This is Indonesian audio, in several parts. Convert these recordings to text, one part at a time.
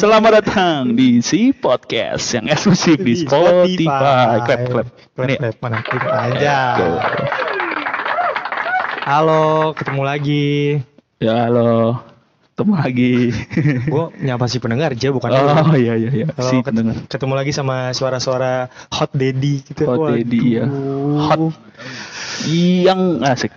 Selamat datang di si podcast yang eksklusif di Spotify. Clap, clap. Clap. Mana? Kita aja. Halo, ketemu lagi. Ya halo, ketemu lagi. Gue nyapa si pendengar aja, bukan oh iya iya iya. Halo, Si ket- pendengar. ketemu lagi sama suara-suara hot daddy gitu. Hot daddy, ya. Hot. Yang asik.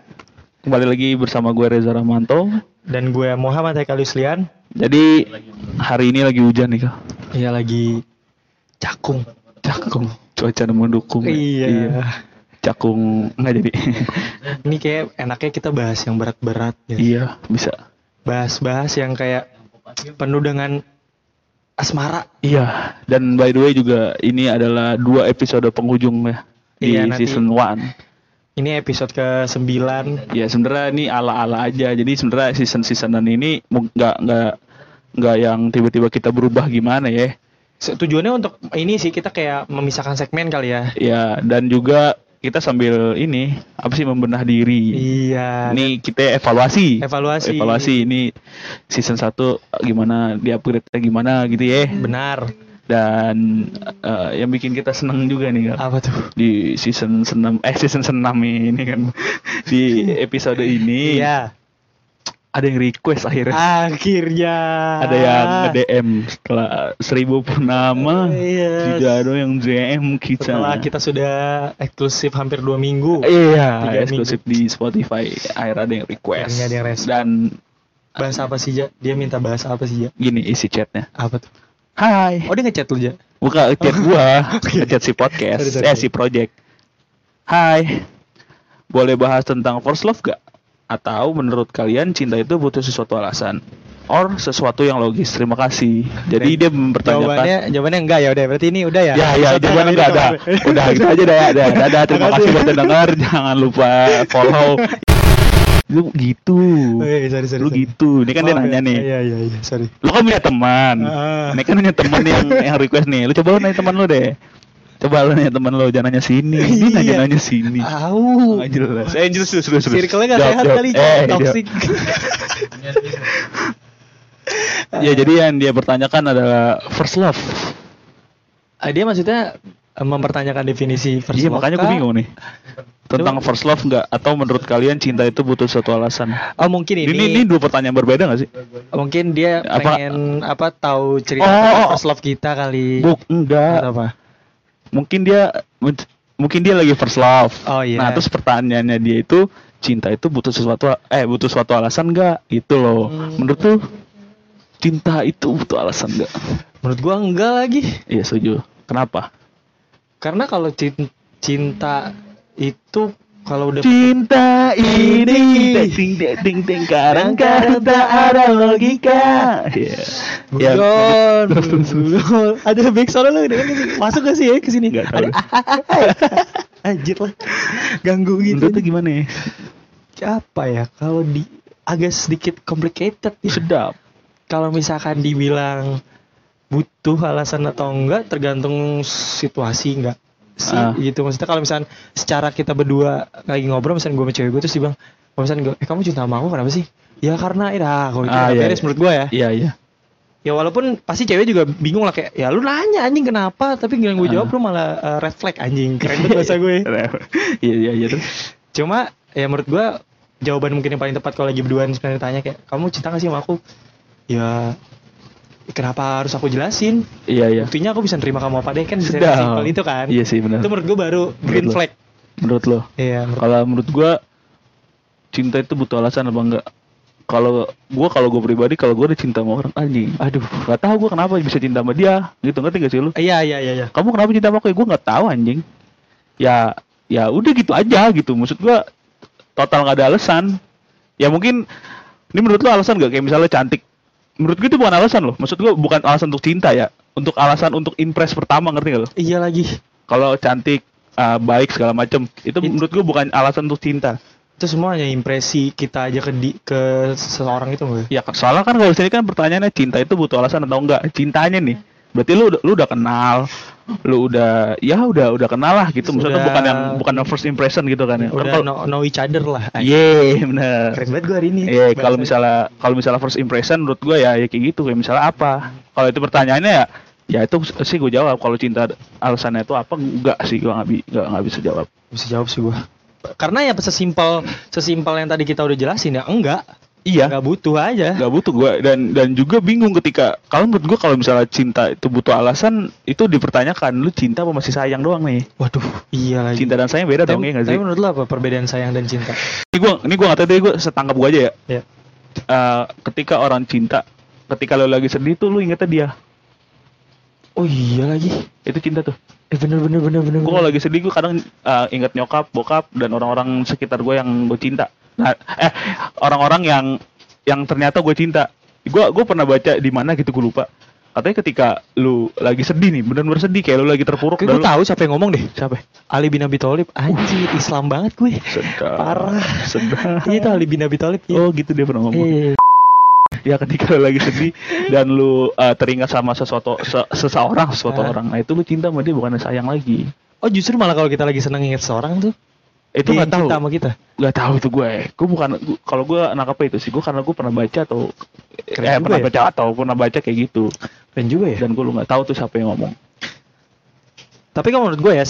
Kembali lagi bersama gue Reza Ramanto. Dan gue Muhammad Haikal Yuslian. Jadi hari ini lagi hujan nih kak. Iya lagi cakung. Cakung. Cuaca mendukung. ya. Iya. Cakung nggak jadi. Ini kayak enaknya kita bahas yang berat-berat ya. iya bisa. Bahas-bahas yang kayak penuh dengan asmara. Iya. Dan by the way juga ini adalah dua episode penghujung ya di Iya, nanti- season 1. Ini episode ke-9. Ya sebenarnya ini ala-ala aja. Jadi sebenarnya season-seasonan ini nggak nggak nggak yang tiba-tiba kita berubah gimana ya. Tujuannya untuk ini sih kita kayak memisahkan segmen kali ya. Ya dan juga kita sambil ini apa sih membenah diri. Iya. Ini kita evaluasi. Evaluasi. Evaluasi ini season 1 gimana di upgrade gimana gitu ya. Benar. Dan eh, yang bikin kita seneng juga nih kan. Apa tuh? Di season 6 eh season 6 ini kan di episode ini Iya. ada yang request akhirnya. Akhirnya. ada yang nge-DM setelah seribu purnama Iya. tidak ada yang DM kita Setelah kita sudah eksklusif hampir dua minggu. iya eksklusif di Spotify akhirnya ada yang request Akhirnya ada yang respon. dan Bahas apa sih? Dia minta bahas apa sih, gini isi chatnya Apa tuh? Hai Oh, dia ngechat lu, Ja? buka chat gua chat si podcast Sorry, sorry, eh si project Hai boleh bahas tentang first love gak atau menurut kalian cinta itu butuh sesuatu alasan or sesuatu yang logis terima kasih jadi dia mempertanyakan Jawabannya, jawabannya enggak ya udah. Berarti ini udah ya. Ya ya jawabannya enggak ada. Udah gitu aja dah. Dah, dadah. Terima kasih buat dengar. Jangan lupa follow. Lu gitu. Oh, iya, sorry, sorry, Lu sorry. gitu. Ini kan dia Maaf ya. nanya nih. Iya, iya, iya, sorry. Lu kan punya teman. Ah. Ini kan punya teman yang yang request nih. Lu coba lu nanya teman lu deh. Coba lu nanya teman lu, jangan nanya sini. Ini Iya. nanya nanya sini. Au. Nggak jelas. Eh, jelas, jelas, jelas. jelas. Circle-nya gak Jawab, sehat jawab. kali, Eh, toxic. Ya, jadi yang dia pertanyakan adalah first love. Ah, dia maksudnya mempertanyakan definisi first Iya, love makanya gue bingung nih. Tentang first love nggak? Atau menurut kalian cinta itu butuh suatu alasan? Oh, mungkin ini, Ini, ini dua pertanyaan berbeda gak sih? mungkin dia Apa- pengen apa tahu cerita Oh, oh, oh. first love kita kali. Buk, enggak. Atau apa? Mungkin dia mungkin dia lagi first love. Oh, iya. Nah, terus pertanyaannya dia itu cinta itu butuh sesuatu eh butuh suatu alasan enggak? Itu loh. Hmm. Menurut tuh cinta itu butuh alasan enggak? Menurut gua enggak lagi. Iya, setuju. Kenapa? Karena kalau cin- cinta itu kalau udah Cinta ini ding ding ding ding karang karang tak ada logika. Iya. Ya, ada back sound lu dengan ke sini. Masuk gak sih ya ke sini? Ada Anjir lah. Ganggu gitu. tuh gimana ya? Apa ya? Kalau di agak sedikit complicated ya. Sedap. Kalau misalkan dibilang butuh alasan atau enggak tergantung situasi enggak sih Ah. gitu maksudnya kalau misalkan secara kita berdua lagi ngobrol misalnya gue sama cewek gue terus dia bilang kalau misalnya gue eh kamu cinta sama aku kenapa sih ya karena ya kalau itu Ah, iya, beres iya. menurut gue ya Iya, iya. ya walaupun pasti cewek juga bingung lah kayak ya lu nanya anjing kenapa tapi yang gue jawab Ah. lu malah uh, red flag anjing keren banget bahasa gue Iya, iya, iya terus. cuma ya menurut gue jawaban mungkin yang paling tepat kalau lagi berduaan sebenarnya tanya kayak kamu cinta gak sih sama aku ya kenapa harus aku jelasin Iya, iya. buktinya aku bisa nerima kamu apa deh kan simpel itu kan Iya sih benar. itu menurut gue baru green lo. flag Menurut lo? iya menurut Kalau menurut gua cinta itu butuh alasan apa enggak? Kalau gua kalau gua pribadi kalau gua udah cinta sama orang anjing, aduh, nggak tahu gua kenapa bisa cinta sama dia, gitu ngerti gak sih lu? iya iya iya iya Kamu kenapa cinta sama aku? Ya gua nggak tahu anjing. Ya, ya udah gitu aja gitu. Maksud gua total nggak ada alasan. Ya mungkin ini menurut lu alasan gak kayak misalnya cantik? Menurut gue itu bukan alasan loh. Maksud gua bukan alasan untuk cinta ya. Untuk alasan untuk impress pertama ngerti gak lo? iya lagi Kalau cantik, ah, baik segala macem itu It- menurut gua bukan alasan untuk cinta. itu semua hanya impresi kita aja ke di, ke seseorang itu gue Ya soalnya kan kalau sini kan pertanyaannya cinta itu butuh alasan atau enggak? Cintanya nih. Berarti lu udah- lu udah kenal, lu udah ya udah udah kenal lah gitu. Maksudnya Sudah- bukan yang bukan yang first impression gitu kan ya. Udah kalau- know, know each other lah. Iya, bener. Keren banget gue hari ini. Iya, kalau Bahasa- misalnya kalau misalnya first impression menurut gue ya ya kayak gitu kayak misalnya apa. Kalau itu pertanyaannya ya ya itu sih gue jawab kalau cinta alasannya itu apa enggak sih gue nggak bi nggak nggak bisa jawab. bisa jawab sih gue. Karena ya sesimpel sesimpel yang tadi kita udah jelasin ya enggak. Iya. Enggak butuh aja. nggak butuh gue dan dan juga bingung ketika kalau menurut gue kalau misalnya cinta itu butuh alasan itu dipertanyakan lu cinta apa masih sayang doang nih Waduh, iya lagi. cinta dan sayang beda dong tapi, ya nggak tapi sih menurut lo apa perbedaan sayang dan cinta? ini gue ini gue nggak tahu deh gue setangkap gue aja ya Ya. Eh, ketika orang cinta ketika lo lagi sedih tuh lu ingetnya dia Oh iya lagi. itu cinta tuh Eh bener bener bener bener. gue kalau lagi sedih gue kadang eh, inget nyokap bokap dan orang-orang sekitar gue yang gue cinta nah eh orang-orang yang yang ternyata gue cinta gue gue pernah baca di mana gitu gue lupa katanya ketika lu lagi sedih nih benar-benar sedih kayak lu lagi terpuruk gue lu- tahu siapa yang ngomong deh. siapa Ali bin Abi Thalib. Anjir, Islam banget gue. sedap Parah. sedap Iya itu Ali bin Abi Thalib. Iya. oh gitu dia pernah ngomong Iya. Ya ketika lu lagi sedih dan lu uh, teringat sama sesuatu se- seseorang sesuatu Ah. orang nah itu lu cinta sama dia bukan sayang lagi Oh justru malah kalau kita lagi seneng inget seorang tuh itu nggak tahu sama kita. nggak tahu tuh gue gue bukan kalau gue nangkapnya itu sih gue karena gue pernah baca atau Keren eh pernah ya. baca atau pernah baca kayak gitu Dan juga ya. dan gue lu nggak tahu tuh siapa yang ngomong Tapi kalau menurut gue ya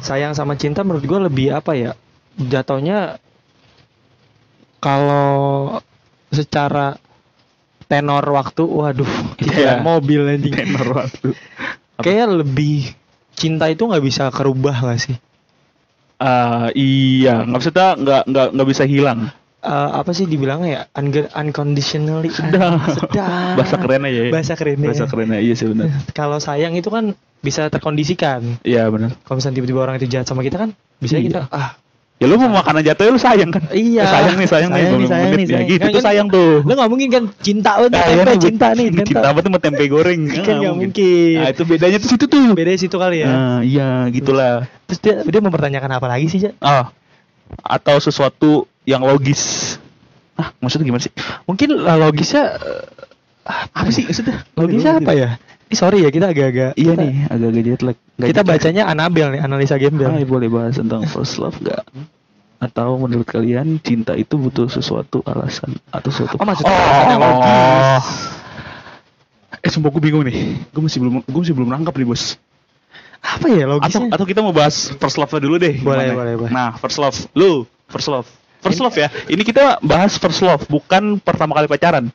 sayang sama cinta menurut gue lebih apa ya jatuhnya kalau secara tenor waktu waduh Iya. yeah. mobil anjing tenor waktu. Kayak lebih cinta itu nggak bisa kerubah gak sih? Ah, iya. Nggak bisa nggak nggak nggak bisa hilang. Eh, apa sih dibilangnya ya? Unge- unconditionally. Sedap. sedap. Bahasa kerennya ya. Bahasa kerennya. Bahasa kerennya iya sih benar. Kalau sayang itu kan bisa terkondisikan. Iya benar. Kalau misalnya tiba-tiba orang itu jahat sama kita kan bisa Iya. kita ah ya lu mau makanan jatuh ya lu sayang kan? Iya. Eh, sayang nih sayang, nih Sayang nih, sayang nih, ya. sayang. gitu Kan- tuh kan- sayang tuh. lo nggak mungkin kan cinta banget Ah, tempe nih, cinta nih cinta banget sama tempe goreng? Kan nggak mungkin. nah itu bedanya tuh situ tuh. Beda situ kali ya. Nah, iya gitulah. Terus dia dia mempertanyakan apa lagi sih Ja? oh atau sesuatu yang logis. Ah maksudnya gimana sih? Mungkin lah logisnya eh, apa sih maksudnya? Logisnya apa ya? Ih, sorry ya kita agak-agak iya kita- nih agak-agak jet lag Nggak kita jet bacanya Anabel nih analisa Hai, gembel boleh bahas tentang first love gak? Atau menurut kalian cinta itu butuh sesuatu alasan atau sesuatu Oh, maksudnya alasan yang logis. Eh, sumpah gue bingung nih. Gue masih belum gue masih belum nangkap nih, Bos. apa ya Atau logisnya atau kita mau bahas first love dulu deh. Boleh, gimana? boleh, boleh. Nah, first love. Lu, first love. First love ya. Ini kita bahas first love, bukan pertama kali pacaran.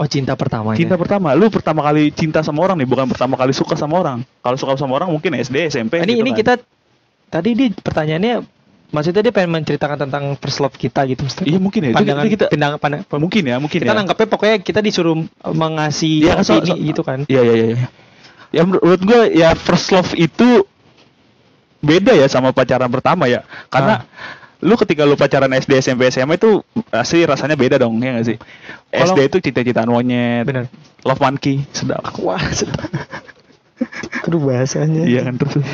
Oh cinta pertama Cinta pertama. Lu pertama kali cinta sama orang nih, bukan pertama kali suka sama orang. Kalau suka sama orang mungkin SD, SMP ini gitu ini kan. kita tadi di pertanyaannya maksudnya dia pengen menceritakan tentang first love kita gitu Maksudnya Iya, mungkin ya. Pandangan itu kita pandangan, pandang- mungkin ya, mungkin kita ya. nangkepnya pokoknya kita disuruh uh, mengasih Iya, so- so- gitu kan Iya iya iya. iya. Ya menur- menurut gue ya first love itu beda ya sama pacaran pertama ya. Karena lu ketika lu pacaran SD, SMP, SMA itu pasti rasanya beda dong ya gak sih? Kalau- SD itu cita-citaan monyet, bener love monkey, sedap. wah sedap aduh bahasanya Iya kan terus.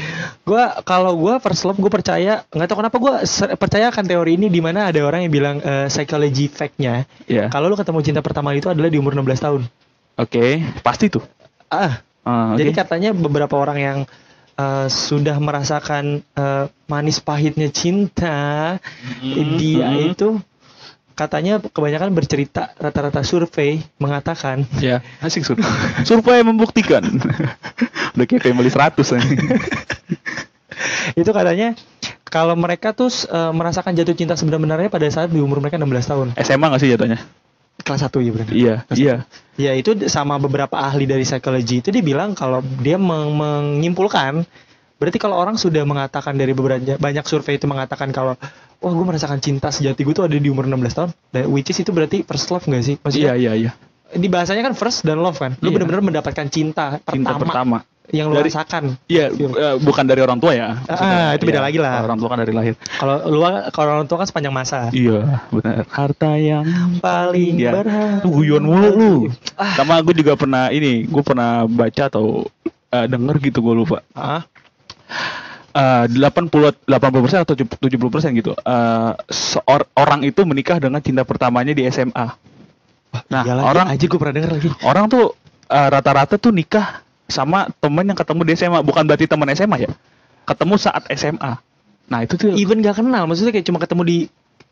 gua kalau gua first love gue percaya nggak tahu kenapa gua ser- percaya akan teori ini di mana ada orang yang bilang eh, psychology fact-nya Iya. kalau lu ketemu cinta pertama itu adalah di umur 16 tahun Oke, pasti tuh. ah Ah, oke. jadi katanya beberapa orang yang eh, sudah merasakan eh, manis pahitnya cinta Mhm, dia mhm. itu katanya kebanyakan bercerita rata-rata survei mengatakan Ya, asik sur. Survei membuktikan. Udah kayak family 100 nih. itu katanya kalau mereka tuh eh, merasakan jatuh cinta sebenarnya pada saat di umur mereka 16 tahun SMA gak sih jatuhnya? Kelas 1 ya benar Iya, iya. Ya itu sama beberapa ahli dari psikologi itu dia bilang kalau dia meng- menyimpulkan berarti kalau orang sudah mengatakan dari beberapa banyak survei itu mengatakan kalau wah gue merasakan cinta sejati gue tuh ada di umur 16 tahun dan which is itu berarti first love gak sih Iya, maksudnya iya, iya. di bahasanya kan first dan love kan lu Iya. benar-benar mendapatkan cinta pertama, Cinta pertama. Yang lu Dari- rasakan Iya, eh, bukan dari orang tua ya. Ah, itu beda Iya, lagi lah. Orang tua kan dari lahir. kalau lu kalau orang tua kan sepanjang masa Iya, benar. Harta yang paling Iya. berharga Lu guyon mulu lu. Ah. Sama gue juga pernah ini, gue pernah baca atau eh, denger gitu gue lupa. ah Eh, 80 80% atau 70% gitu. Eh, seor- orang itu menikah dengan cinta pertamanya di SMA. Nah, Iya lagi, orang aja gue pernah denger lagi orang tuh eh, rata-rata tuh nikah sama temen yang ketemu di SMA bukan berarti teman SMA ya ketemu saat SMA nah itu tuh even gak kenal maksudnya kayak cuma ketemu di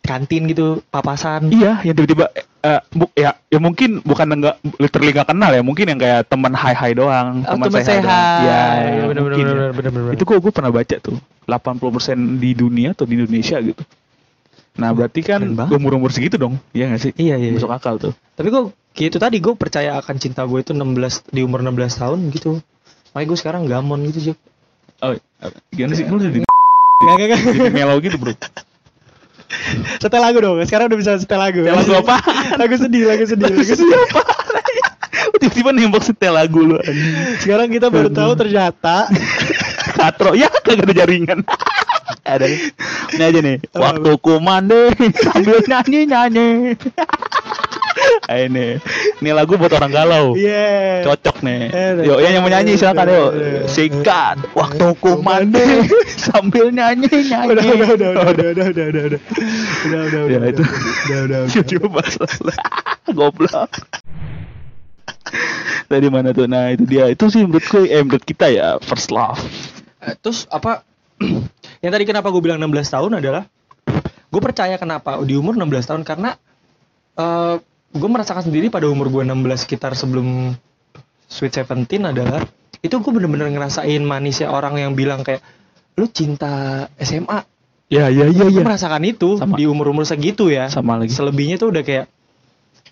kantin gitu papasan iya yang tiba-tiba eh, bu, ya ya mungkin bukan enggak literally nggak kenal ya mungkin yang kayak teman hai hai doang Oh, teman sehat. ya Iya, bener, mungkin bener, ya. bener, bener, bener. itu kok gue pernah baca tuh 80% di dunia atau di Indonesia gitu nah berarti kan banget. umur-umur segitu dong iya gak sih Iya, iya, masuk iya. akal tuh Tapi gue kayak itu tadi gue percaya akan cinta gue itu 16 di umur 16 tahun gitu. Makanya gue sekarang gamon gitu, Jok. oh gimana sih lu jadi Gak, gak, gak. melo gitu bro Setel lagu dong. Sekarang udah bisa setel lagu. Setel lagu apa? lagu sedih, lagu sedih, lagu sedih. tiba-tiba nembak setel lagu lu. Sekarang kita baru tahu ternyata katro ya kagak ada jaringan ada nih ini aja nih Apa, waktu ku mandi sambil nyanyi nyanyi ini. Ini lagu buat orang galau. Iya. cocok nih. Eh, yuk yang mau nyanyi silakan yuk eh, sikat. Waktu ku mandi sambil nyanyi nyanyi. Udah, udah, udah, udah, udah, udah, udah, udah, udah, udah, udah, Ya, udah, itu. udah, udah, udah. coba goblok. Tadi mana tuh? Nah itu dia. Itu sih menurut gue eh menurut kita ya first love. Eh, Terus apa? yang tadi kenapa gue bilang 16 tahun adalah gue percaya kenapa di umur 16 tahun karena eh gue merasakan sendiri pada umur gue 16 sekitar sebelum Sweet Seventeen adalah itu gue bener-bener ngerasain manisnya orang yang bilang kayak lu cinta SMA. ya ya ya Gue ya merasakan itu Sama. di umur-umur segitu ya. sama lagi Selebihnya tuh udah kayak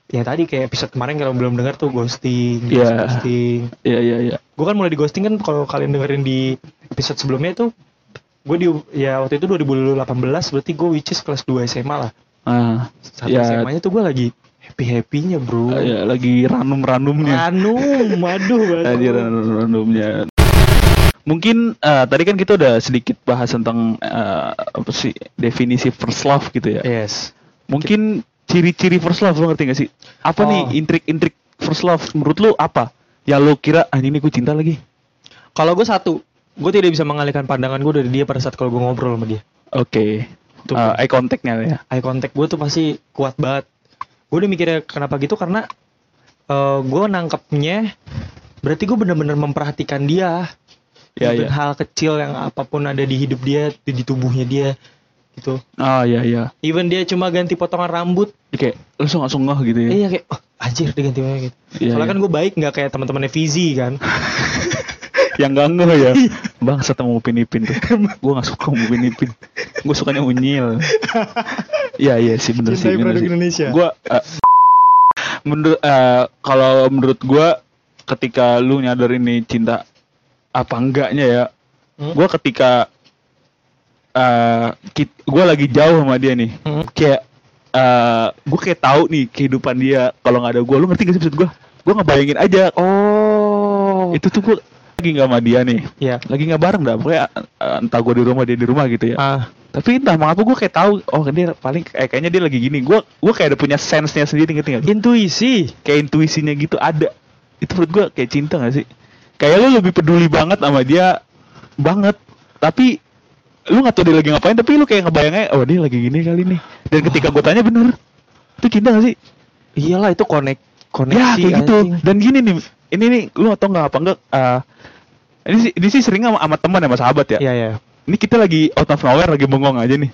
ya tadi kayak episode kemarin kalau belum dengar tuh ghosting, Iya. ghosting. ya ya ya Gue kan mulai di ghosting kan kalau kalian dengerin di episode sebelumnya tuh gue di ya waktu itu 2018 berarti gue which is kelas 2 SMA lah. ah Satu Ya. SMA-nya tuh gue lagi happy happynya bro. ya lagi ranum ranumnya Anu, madu Tadi banget. ranum ranumnya mungkin eh, tadi kan kita udah sedikit bahas tentang eh, apa sih definisi first love gitu ya Yes. mungkin ciri-ciri first love lo ngerti gak sih apa Oh. nih intrik-intrik first love menurut lu apa ya lu kira ah ini gue cinta lagi Kalau gue satu, gue tidak bisa mengalihkan pandangan gue dari dia pada saat kalau gue ngobrol sama dia. oke Tuh. Eh, eye contactnya ya Eye contact gue tuh pasti kuat banget. Gue udah mikirnya kenapa gitu karena eh gue nangkepnya berarti gue bener-bener memperhatikan dia. Ya, ya. hal kecil yang apa pun ada di hidup dia, di, di tubuhnya dia gitu. ah ya ya Even dia cuma ganti potongan rambut, kayak langsung langsung ngeh gitu ya iya kayak oh, anjir dia ganti gitu. Iya, Soalnya iya. kan gue baik nggak kayak teman-temannya Fizi kan. yang gak ngeh ya bang setelah mau upin ipin tuh gue gak suka upin ipin gue sukanya unyil iya iya sih bener sih Cintai produk sih Indonesia. gue menurut eh, kalau menurut gue ketika lu nyadar ini cinta apa enggaknya ya Hmm. gue ketika eh gue lagi jauh sama dia nih Hmm. kayak eh gue kayak tahu nih kehidupan dia kalau nggak ada gue lu ngerti gak sih maksud gue gue ngebayangin aja Oh. itu tuh gue lagi nggak sama dia nih Iya. lagi nggak bareng dah pokoknya eh, entah gue di rumah dia di rumah gitu ya Ah. Tapi entah mengapa gue kayak tahu oh dia paling eh, kayaknya dia lagi gini. Gue gue kayak ada punya sense nya sendiri ngerti nggak? Intuisi. kayak intuisinya gitu ada. Itu menurut gue kayak cinta gak sih? Kayak lu lebih peduli banget sama dia banget. Tapi lu nggak tahu dia lagi ngapain tapi lu kayak ngebayangnya oh dia lagi gini kali nih. Dan ketika gue tanya bener? Itu cinta gak sih? Iyalah itu connect koneksi ya kayak gitu. anjing. dan gini nih ini nih lu tau nggak apa enggak eh, ini sih ini sih sering sama, sama teman ya sama sahabat ya? Iya, iya. Ini kita lagi out of nowhere lagi bengong aja nih.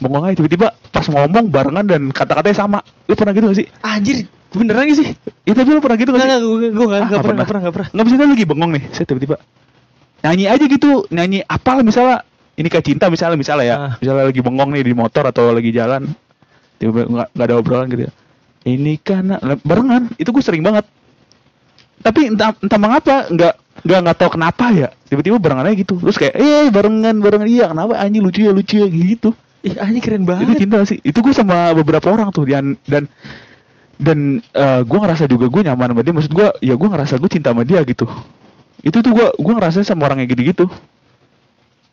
Bengong aja tiba-tiba pas ngomong barengan dan kata-katanya sama. Lu pernah gitu gak sih? Anjir, beneran gak sih? itu tapi lu pernah gitu gak Enggak, sih? enggak, gue gue enggak Ah, enggak nggak pernah, enggak pernah, enggak pernah. nggak bisa lagi bengong nih saya tiba-tiba. Nyanyi aja gitu nyanyi apa lah misalnya. Ini kayak cinta misalnya misalnya ya. Ah. misalnya lagi bengong nih di motor atau lagi jalan. Tiba-tiba nggak ada obrolan gitu ya. Ini karena barengan. Itu gue sering banget. Tapi entah entah mengapa nggak nggak nggak tahu kenapa ya tiba-tiba barengan aja gitu. Terus kayak eh barengan barengan. Iya kenapa? Anjing lucu ya lucu ya gitu. Ih, anjing keren itu banget. cinta sih? Itu gue sama beberapa orang tuh dan dan dan gue ngerasa juga gue nyaman sama dia. Maksud gue ya gue ngerasa gue cinta sama dia gitu. Itu tuh gue gue ngerasa sama orang yang gitu-gitu.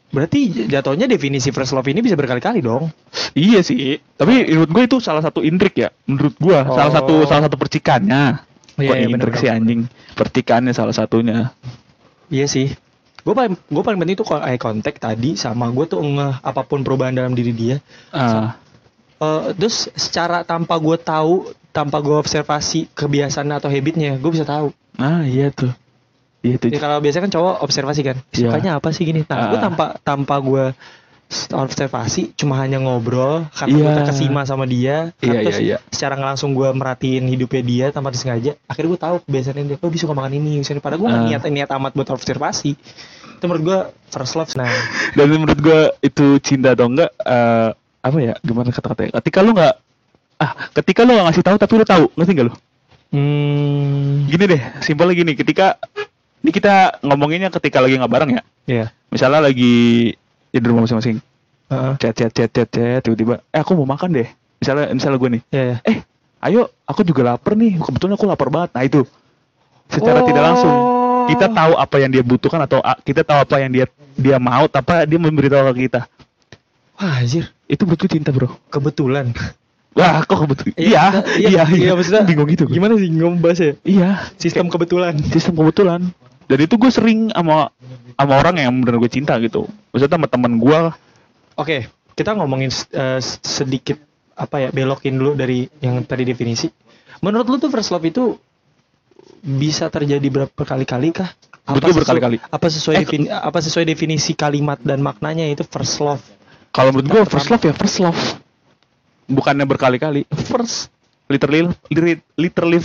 Berarti jatuhnya definisi first love ini bisa berkali-kali dong. iya sih. Tapi menurut gue itu salah satu intrik ya menurut gue salah satu Oh. salah satu percikannya Iya, Bukan iya, bener-bener. sih anjing percikannya salah satunya Iya sih. Gue paling gue paling penting tuh kalau eye contact tadi sama gue tuh ngeh apa pun perubahan dalam diri dia. ah Eh, terus secara tanpa gue tahu, tanpa gue observasi kebiasaan atau habitnya, gue bisa tahu. ah iya tuh Iya itu. Ya, kalau biasanya kan cowok observasi kan. Iya. Sukanya apa sih gini? Nah, gue Ah. tanpa tanpa gue observasi cuma hanya ngobrol karena gue Iya. terkesima sama dia Iya, terus iya, iya. secara nggak langsung gue merhatiin hidupnya dia tanpa disengaja akhirnya gue tahu kebiasaan dia oh dia suka makan ini misalnya padahal gue nggak Ah. niat niat amat buat observasi itu menurut gue first love nah Dan menurut gue itu cinta atau enggak eh, apa ya? Gimana kata-katanya? Ketika lu nggak ah, ketika lu nggak ngasih tahu tapi lu tahu, ngerti nggak lu? hmm Gini deh, simpelnya gini. Ketika ini kita ngomonginnya ketika lagi nggak bareng ya. ya Misalnya lagi ya di rumah masing-masing. Heeh. Chat chat chat chat chat tiba-tiba eh aku mau makan deh. Misalnya misalnya gue nih. ya ya Eh, ayo aku juga lapar nih. Kebetulan aku lapar banget. Nah, itu. Secara tidak langsung Oh. kita tahu apa yang dia butuhkan atau ah, kita tahu apa yang dia dia mau tanpa dia memberitahu ke kita. wah anjir Itu gue cinta, Bro. kebetulan Wah, kok kebetulan? Iya, Iya, iya, iya, iya, maksudnya bingung gitu. gimana sih ngombas ya Iya, sistem kebetulan sistem kebetulan. Dan itu gue sering sama sama orang yang benar gue cinta gitu. Maksudnya sama teman gue. Oke, kita ngomongin eh, sedikit apa ya belokin dulu dari yang tadi definisi. Menurut lu tuh first love itu bisa terjadi berapa kali-kali kah? Sesu- berkali-kali. Apa sesuai Eh, defini- apa sesuai definisi kalimat dan maknanya itu first love? Kalau menurut gue first love ya first love. Bukannya berkali-kali. First. Literally, literally, literally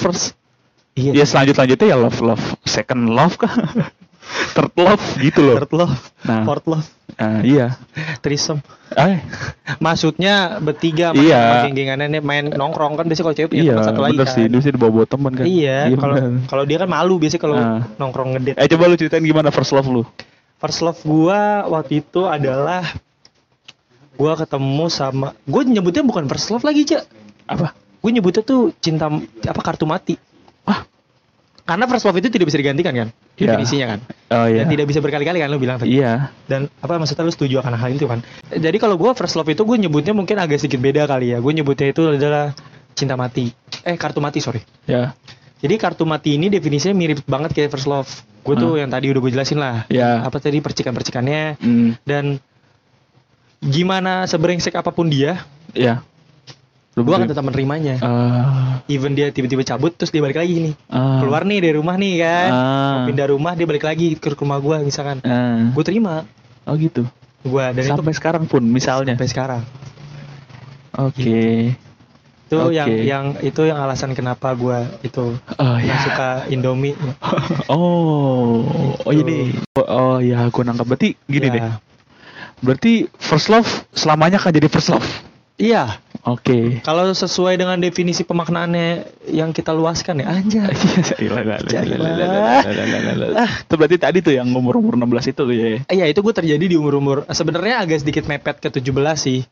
first. Ya Iya. selanjut selanjutnya ya love love. Second love kah? Third love gitu loh. Third love, Nah, fourth love, nah, iya. threesome. Ay, Maksudnya bertiga sama Iya. geng-gengannya main nongkrong kan biasanya kalau cewek punya iya, satu lagi kan. sih. Dia sih dibawa-bawa teman kan. Iya, kalau bener. kalau dia kan malu biasanya kalau Ah. nongkrong ngedate. Eh coba lu ceritain gimana first love lu? First love gua waktu itu adalah gua ketemu sama gua nyebutnya bukan first love lagi, Cak. Apa? Gue nyebutnya tuh cinta apa kartu mati. Ah. Karena first love itu tidak bisa digantikan kan? Iya. Definisinya kan. Oh iya. Dan tidak bisa berkali-kali kan lu bilang tadi. Iya. Dan apa maksudnya lu setuju akan hal itu kan? Jadi kalau gua first love itu gue nyebutnya mungkin agak sedikit beda kali ya. Gue nyebutnya itu adalah cinta mati. Eh kartu mati sorry. Ya. Jadi kartu mati ini definisinya mirip banget kayak first love. Gue tuh yang tadi udah gue jelasin lah. Ya. Apa tadi percikan-percikannya Hmm. dan gimana sebrengsek apa pun dia, Ya. Lu gue akan tetap menerimanya. Ah, Even dia tiba-tiba cabut terus dia balik lagi nih. ah, Keluar nih dari rumah nih kan. Mau Pindah rumah dia balik lagi ke rumah gue misalkan. ah. Gue terima. Oh gitu. Gue dan itu Sampai sekarang pun misalnya. sampai sekarang. Oke. Itu Oke. yang yang itu yang alasan kenapa gue itu Oh nggak ya. suka Indomie. Oh, oh Gitu. ini. Oh, oh ya, aku nangkap. Berarti gini Ya. deh. Berarti first love selamanya akan jadi first love. Iya, Oke. kalau sesuai dengan definisi pemaknaannya yang kita luaskan ya anjay. Itu berarti tadi tuh yang umur-umur 16 itu tuh ya. Iya itu gue terjadi di umur-umur sebenarnya agak sedikit mepet ke 17 sih.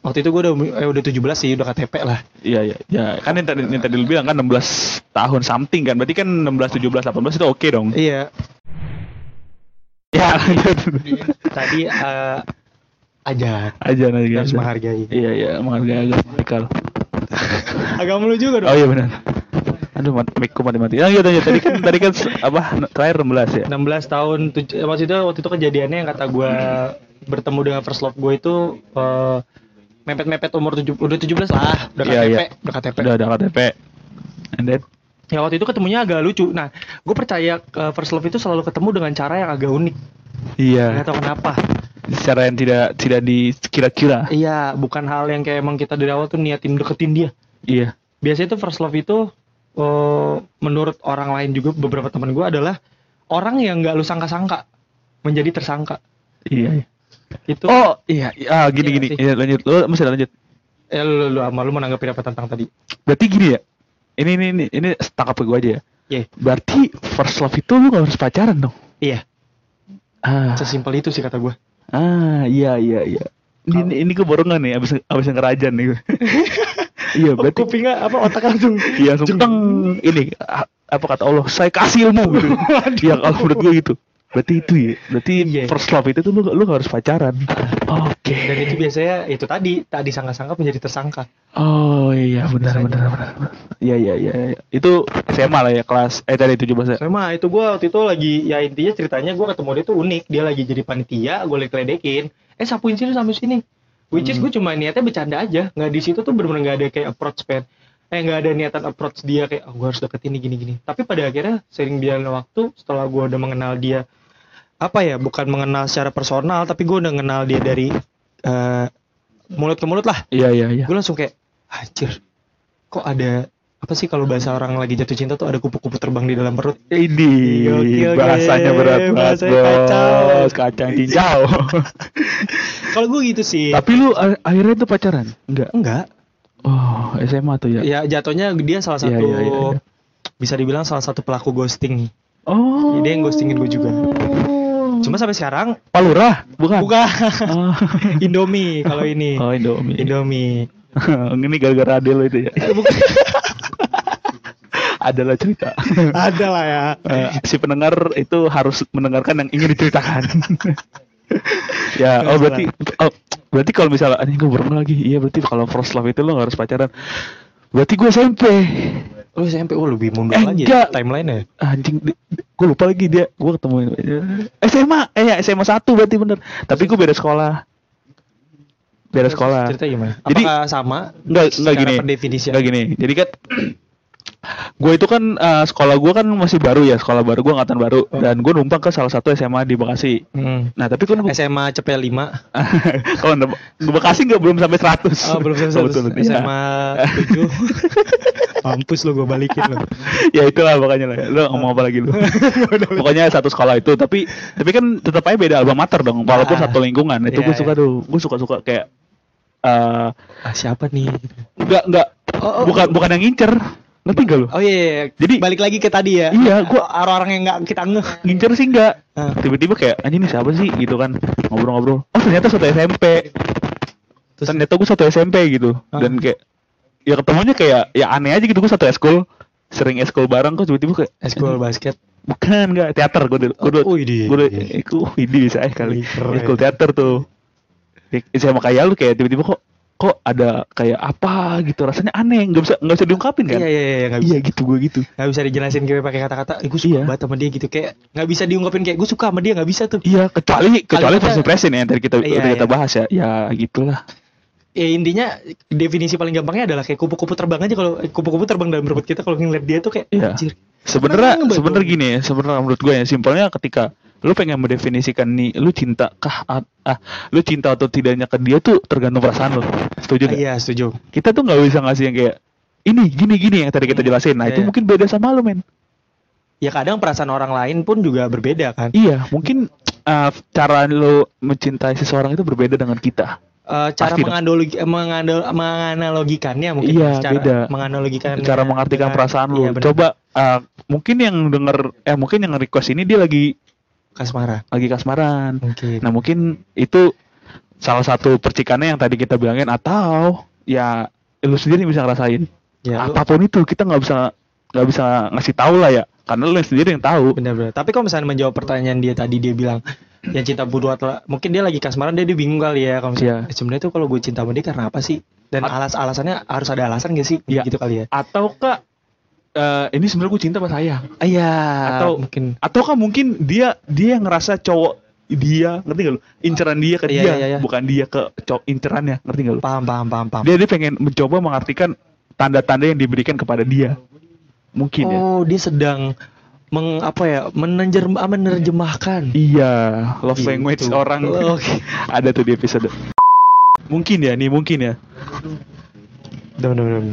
Waktu itu gue udah eh, udah 17 sih udah KTP lah. Iya iya ya kan yang tadi yang tadi lu bilang kan 16 tahun something kan. Berarti kan 16 17 18 itu oke dong. Iya. Ya lanjut. Tadi eh aja Aja nanti harus menghargai. Iya iya menghargai agak radikal. Agak lu juga dong. Oh iya benar. Aduh mikku mati mati. Ya gitu tadi kan tadi kan apa terakhir 16 ya. 16 tahun eh, maksudnya waktu itu kejadiannya yang kata gue bertemu dengan first love gue itu eh, mepet-mepet umur tujuh, udah 17 lah, udah Iya, KTP, iya. udah KTP. Udah ada KTP. And then Ya waktu itu ketemunya agak lucu. Nah, gue percaya eh, first love itu selalu ketemu dengan cara yang agak unik. iya Gak tahu kenapa. Secara yang tidak tidak dikira-kira. Iya, bukan hal yang kayak emang kita dari awal tuh niatin deketin dia. Iya. Biasanya tuh first love itu eh, menurut orang lain juga beberapa teman gue adalah orang yang nggak lu sangka-sangka menjadi tersangka. Iya. iya. Itu Oh iya, iya ah, gini Iya gini. sih. Iya lanjut. Lu masih lanjut. eh, lu, lu, sama lu menanggapi apa tentang tadi? Berarti gini ya. Ini ini ini, ini tangkap gue aja ya. Iya. Berarti first love itu lu gak harus pacaran dong. Iya, Ah, sesimpel itu sih kata gue. Ah iya iya iya. Ini ini, ini gue baru nggak nih abis abis yang kerajan nih iya berarti kupingnya apa otak langsung iya langsung ini a- apa kata Allah saya kasih ilmu gitu. Iya kalau menurut gue gitu. Berarti itu ya. Berarti Iya. first love itu tuh lu lu harus pacaran. Oke. dan itu biasanya itu tadi tak disangka-sangka menjadi tersangka. Oh iya benar benar benar. benar. Iya iya iya. iya. Itu SMA lah ya kelas eh tadi 17 ya. Sama itu gue waktu itu lagi ya intinya ceritanya gue ketemu dia tuh unik. Dia lagi jadi panitia, gue lagi ledekin. Eh sapuin sini sampai sini. Which is Hmm. gue cuma niatnya bercanda aja. Nggak di situ tuh bener-bener nggak ada kayak approach pen. Eh nggak ada niatan approach dia kayak oh, gue harus deketin ini gini gini tapi pada akhirnya sering berjalan waktu setelah gue udah mengenal dia apa ya bukan mengenal secara personal tapi gue udah mengenal dia dari eh, mulut ke mulut lah Iya iya iya. gue langsung kayak anjir kok ada apa sih kalau bahasa orang lagi jatuh cinta tuh ada kupu-kupu terbang di dalam perut Ini Gokil, bahasanya berat banget Bahasanya kacau. bos. Kacang cincau. kalau gue gitu sih Tapi lu a- akhirnya tuh pacaran? Enggak. enggak Oh, SMA tuh ya. ya jatuhnya dia salah Iya, satu iya, iya, iya. bisa dibilang salah satu pelaku ghosting Oh. Dia yang ghostingin gue juga. cuma sampai sekarang Palura, bukan? bukan Oh, Indomie kalau ini oh Indomie. Indomie Ini gara-gara ade lo itu ya. Eh, bukan Adalah cerita. ada lah ya Eh, si pendengar itu harus mendengarkan yang ingin diceritakan. ya, oh berarti oh, berarti kalau misalnya anjing gue baru lagi. Iya berarti kalau first love itu lo gak harus pacaran. Berarti gue SMP. lu SMP oh lebih mundur Eh, lagi enggak. ya timeline ya Anjing, gue lupa lagi dia. Gue ketemu SMA, eh ya SMA 1 berarti bener. Tapi gue beda sekolah. Beda sekolah. cerita gimana Jadi- apakah sama Enggak, enggak gini. Enggak gini. Jadi kan gue itu kan eh, sekolah gue kan masih baru ya, sekolah baru gue angkatan baru Oh. dan gue numpang ke salah satu SMA di Bekasi. Hmm. Nah, tapi kan gua- SMA CP 5 kalau di di Bekasi nggak belum sampai 100. Oh belum betul. Iya. SMA 7 Mampus lu gue balikin lu ya itulah pokoknya lah. Lo ngomong apa lagi lu? pokoknya satu sekolah itu, tapi tapi kan tetap aja beda alma mater dong. Walaupun Ah. satu lingkungan. Itu Iya, gue suka iya. tuh. Gue suka-suka kayak eh ah, Siapa nih enggak enggak Oh, oh, bukan bukan yang ngincer. Ngerti gak lu? Oh iya, iya. Jadi- balik lagi ke tadi ya. Iya, gua- orang-orang yang nggak kita ngeh. Ngincer sih enggak. Ah. Tiba-tiba kayak anjing ini siapa sih gitu kan. Ngobrol-ngobrol. Oh, ternyata satu SMP. Terus- ternyata gue satu SMP gitu. Ah. Dan kayak ya ketemunya kayak ya aneh aja gitu gue satu eskul sering eskul bareng kok tiba-tiba kayak Eskul basket. bukan enggak teater gue dulu gue dulu Oh, idi. gue dulu ini bisa eh kali eskul teater tuh Ya, sama kayak lu kayak tiba-tiba kok kok ada kayak apa gitu rasanya aneh nggak bisa nggak bisa diungkapin kan Iya iya iya nggak bisa. iya gitu gue gitu Nggak bisa dijelasin kayak pakai kata-kata. Eh, gue suka Iya. banget sama dia gitu kayak nggak bisa diungkapin kayak gue suka sama dia nggak bisa tuh. iya kecuali kecuali first impression ya yang tadi kita Iya, udah kita iya. bahas ya ya gitulah Ya intinya definisi paling gampangnya adalah kayak kupu-kupu terbang aja kalau kupu-kupu terbang dalam perut kita kalau ngeliat dia tuh kayak Iya. anjir. Sebenarnya sebenarnya gini ya, sebenarnya menurut gue ya simpelnya ketika lu pengen mendefinisikan nih lu cinta kah ah, lu cinta atau tidaknya ke dia tuh tergantung perasaan lu. Setuju nggak? iya setuju. Kita tuh nggak bisa ngasih yang kayak ini gini gini yang tadi kita jelasin. Nah, Iya, itu iya. mungkin beda sama lu, men. Ya kadang perasaan orang lain pun juga berbeda kan. Iya, mungkin ah, cara lu mencintai seseorang itu berbeda dengan kita. Eh, cara Pasti dong. menganalogi, mengandol, menganalogikannya mungkin Iya, cara beda. menganalogikan Cara mengartikan perasaan lu. Iya. Coba ah, mungkin yang denger eh mungkin yang request ini dia lagi kasmaran lagi kasmaran. mungkin Nah mungkin itu salah satu percikannya yang tadi kita bilangin atau ya lu sendiri bisa ngerasain. ya lu- Apa pun itu kita nggak bisa nggak bisa ngasih tahu lah ya karena lu sendiri yang tahu. benar-benar tapi kalau misalnya menjawab pertanyaan dia tadi dia bilang yang cinta bodoh atau mungkin dia lagi kasmaran dia, dia bingung kali ya kalau misalnya Iya. "Eh, sebenarnya tuh kalau gue cinta sama dia karena apa sih dan alas alasannya harus ada alasan gak sih Iya. gitu kali ya Ataukah eh, ini sebenarnya gue cinta sama sayang. Ah, iya Atau- mungkin Ataukah mungkin dia dia ngerasa cowok dia ngerti gak lu? Inceran dia ke Iya, dia iya, iya. bukan dia ke cowok incerannya ngerti gak lu? paham paham paham paham Dia dia pengen mencoba mengartikan tanda-tanda yang diberikan kepada dia. Mungkin ya. oh dia sedang meng apa ya menerjem, ah, menerjemahkan Iya, love Gitu. language orang Oke. ada tuh di episode. Mungkin ya nih, mungkin ya,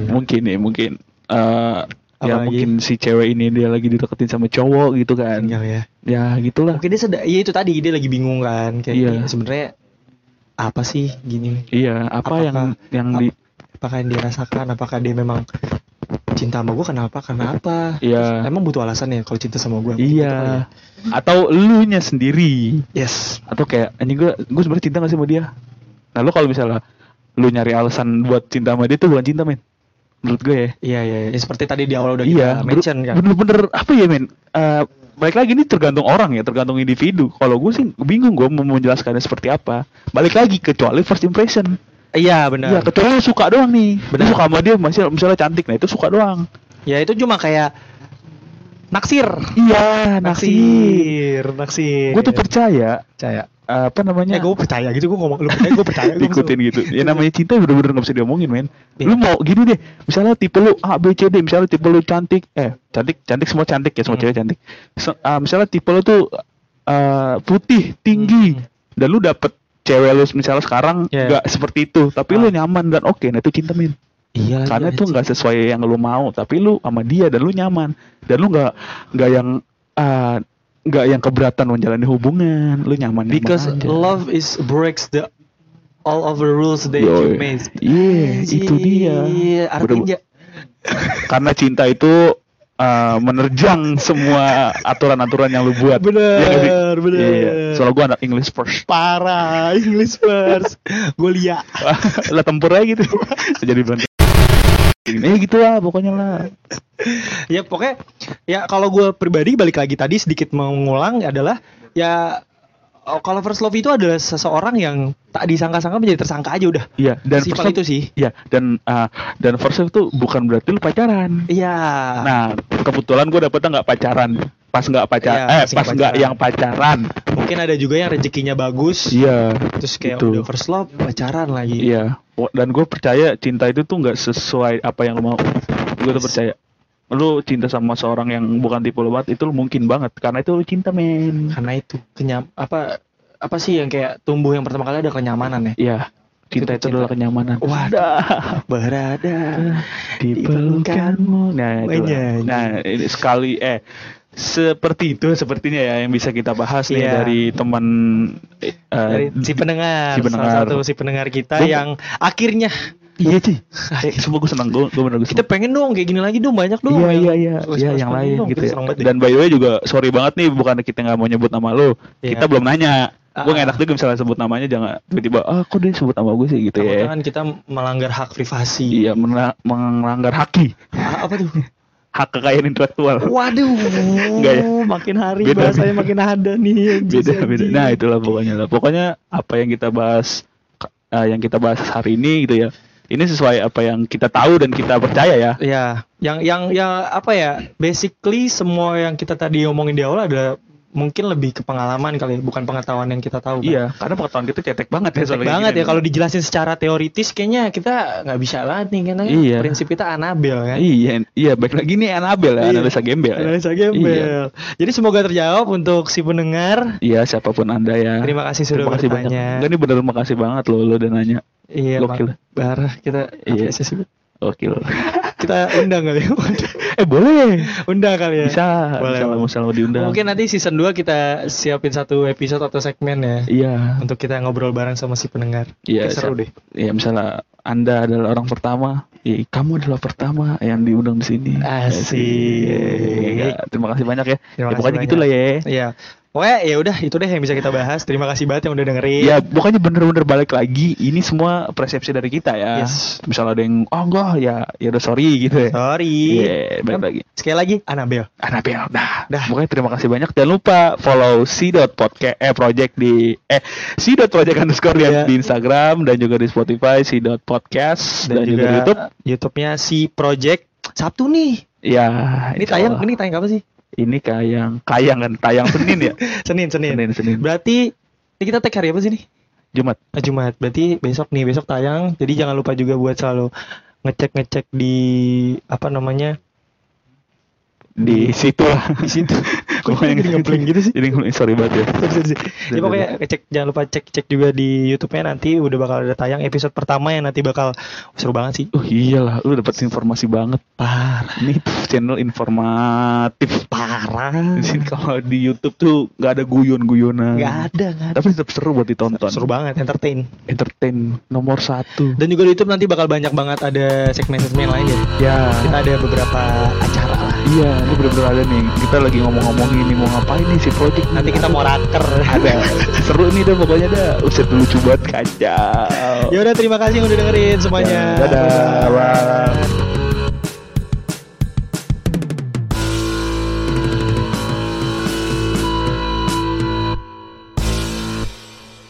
mungkin ya, mungkin. eh ya mungkin si cewek ini dia lagi dideketin sama cowok gitu kan. Tinggal ya Ya gitulah. mungkin dia sedang ya itu tadi dia lagi bingung kan kayak Iya. "Ini sebenarnya apa sih gini Iya, apa Apakah- yang yang di apakah yang dia rasakan apakah dia memang cinta sama gue kenapa karena apa Iya. emang butuh alasan ya kalau cinta sama gue Iya. Atau lu nya sendiri yes atau kayak anjing gua gua sebenarnya cinta gak sih sama dia? Nah, lu kalau misalnya lu nyari alasan buat cinta sama dia tuh bukan cinta, men. Menurut gue ya. iya iya iya. seperti tadi di awal udah iya, kita mention kan bener-bener apa ya men? Eh balik lagi ini tergantung orang ya, tergantung individu. Kalau gue sih bingung gue mau menjelaskannya seperti apa. Balik lagi kecuali first impression. iya Iya, benar kecuali lu suka doang nih. Benar. Suka sama dia masih misalnya cantik, nah itu suka doang. ya itu cuma kayak naksir. Iya, naksir. Naksir, naksir. Gue tuh percaya percaya. apa Eh, namanya? gue percaya gitu, gue ngomong, lu percaya, gue percaya. ikutin gitu. Ya namanya cinta bener-bener gak bisa diomongin, men. Iya. Lu mau gini deh, misalnya tipe lu A, B, C, D, misalnya tipe lu cantik, eh cantik, cantik semua cantik ya, semua Hmm. cewek cantik. Se- ah, misalnya tipe lu tuh eh, putih, tinggi, Hmm. dan lu dapet cewek lu misalnya sekarang Iya. nggak seperti itu, tapi Ah. lu nyaman dan oke, nah itu cinta men. Iya, Karena iya, itu anjing. nggak sesuai yang lu mau, tapi lu sama dia dan lu nyaman, dan lu nggak nggak yang ah, nggak yang keberatan menjalani hubungan, lu nyaman. Because love is breaks the all of the rules that you made. Iya, itu dia. Iya, artinya karena cinta itu uh, menerjang semua aturan-aturan yang lu buat. Bener, Iya nggak sih? bener. Iya. Soalnya gue anak English first. parah English first. gue liat. lah tempur aja gitu. Jadi berantem. Eh gitu lah pokoknya lah. ya pokoknya ya kalau gue pribadi balik lagi tadi sedikit mengulang adalah ya oh, kalau first love itu adalah seseorang yang tak disangka-sangka menjadi tersangka aja udah. Iya dan Sifat first love- itu sih. Iya dan uh, dan first love itu bukan berarti lu pacaran. Iya. Nah kebetulan gue dapetnya nggak pacaran. Pas nggak pacaran. Iya, eh pas nggak yang pacaran. mungkin ada juga yang rezekinya bagus. Iya. Terus kayak Itu. udah first love pacaran lagi. Iya. Dan gue percaya cinta itu tuh nggak sesuai apa yang lo mau. Gue tuh percaya. Lu cinta sama seorang yang bukan tipe lo banget itu lu mungkin banget karena itu lu cinta men. Karena itu kenyam apa apa sih yang kayak tumbuh yang pertama kali ada kenyamanan ya. Iya. Cinta Itu itu adalah kenyamanan. Wadah. Berada di pelukanmu. Nah, itu. Nah, ini sekali eh seperti itu sepertinya ya yang bisa kita bahas nih Iya. dari teman eh, dari si pendengar, si pendengar. salah satu si pendengar kita Gua- yang akhirnya Iya sih. Eh, sumpah gue seneng gue, gue bener gue kita pengen dong kayak gini lagi dong banyak dong. Iya iya iya, iya yang lain dong, gitu ya. Dan by the way juga sorry banget nih bukan kita nggak mau nyebut nama lu, Iya. kita belum nanya. Gue Ah. enak juga misalnya sebut namanya jangan tiba-tiba ah kok dia sebut nama gue sih gitu ya. kan kita melanggar hak privasi. Iya melanggar haki, Ah, apa tuh? hak kekayaan intelektual. Waduh, Enggak ya? makin hari Beda. bahasanya makin ada nih. Beda beda. Nah itulah pokoknya lah. Pokoknya apa yang kita bahas, eh, yang kita bahas hari ini gitu ya. Ini sesuai apa yang kita tahu dan kita percaya ya. Ya, yang yang yang apa ya? Basically semua yang kita tadi omongin di awal adalah mungkin lebih ke pengalaman kali, ya, bukan pengetahuan yang kita tahu. kan. Iya, karena pengetahuan kita cetek banget ya Cetek banget ya kalau dijelasin secara teoritis kayaknya kita nggak bisa banget nih karena Iya. prinsip kita Anabel kan. Iya, iya baik lagi nih Anabel ya, Iya. analisa gembel. ya. Analisa gembel. Jadi semoga terjawab untuk si pendengar. Iya, siapa pun Anda ya. Terima kasih sudah Terima kasih banyak. bertanya. Enggak ini bener makasih banget loh lo udah nanya. Iya, Gokil. Barah kita Iya. apresiasi. Gokil. Kita undang kali ya. eh boleh. undang kali ya. Bisa. Boleh, Bisa boleh. misalnya mau diundang. Mungkin nanti season 2 kita siapin satu episode atau segmen ya Iya. untuk kita ngobrol bareng sama si pendengar. Iya, seru deh. Iya, misalnya Anda adalah orang pertama, iya, kamu adalah pertama yang diundang di sini. Asik. Iya, terima kasih banyak ya. Terima ya kasih pokoknya banyak. gitulah ya. Iya. Pokoknya ya udah itu deh yang bisa kita bahas. Terima kasih banget yang udah dengerin. Ya pokoknya bener-bener balik lagi. Ini semua persepsi dari kita ya. Yes. Misalnya ada yang oh enggak ya ya udah sorry gitu ya. Sorry. Iya, balik lagi. Sekali lagi Anabel. Anabel. Nah, Dah. Pokoknya terima kasih banyak. Jangan lupa follow si podcast eh project di eh si project underscore di, Iya. di Instagram dan juga di Spotify si podcast dan, juga, di YouTube. YouTube-nya si Project Sabtu nih. Ya, Ini tayang Allah. ini tayang apa sih? Ini kayang kayang kan tayang Senin ya. Senin, Senin. Senin Senin. Berarti ini kita tag hari apa sih nih? Jumat. Ah, Jumat. Berarti besok nih, besok tayang. Jadi jangan lupa juga buat selalu ngecek-ngecek di apa namanya? Di situ lah. Di situ. Kok jadi ngeblank gitu sih? Jadi sorry banget ya. Jadi pokoknya cek jangan lupa cek cek juga di YouTube-nya nanti udah bakal ada tayang episode pertama yang nanti bakal seru banget sih. Oh iyalah, lu dapat informasi banget. Parah. Ini channel informatif. Parah. Di sini kalau di YouTube tuh nggak ada guyon-guyonan. Nggak ada, nggak ada. Tapi tetap seru buat ditonton. Seru banget, entertain. Entertain nomor satu. Dan juga di YouTube nanti bakal banyak banget ada segmen-segmen lain ya. Ya. Kita ada beberapa acara lah. Iya, ini bener-bener ada nih. Kita lagi ngomong-ngomongin ini mau ngapain nih si project. Nanti kita mau raker. ada. Seru nih dah pokoknya dah. Uset lucu banget kacau. Ya udah terima kasih yang udah dengerin semuanya. Ya, dadah. Bye.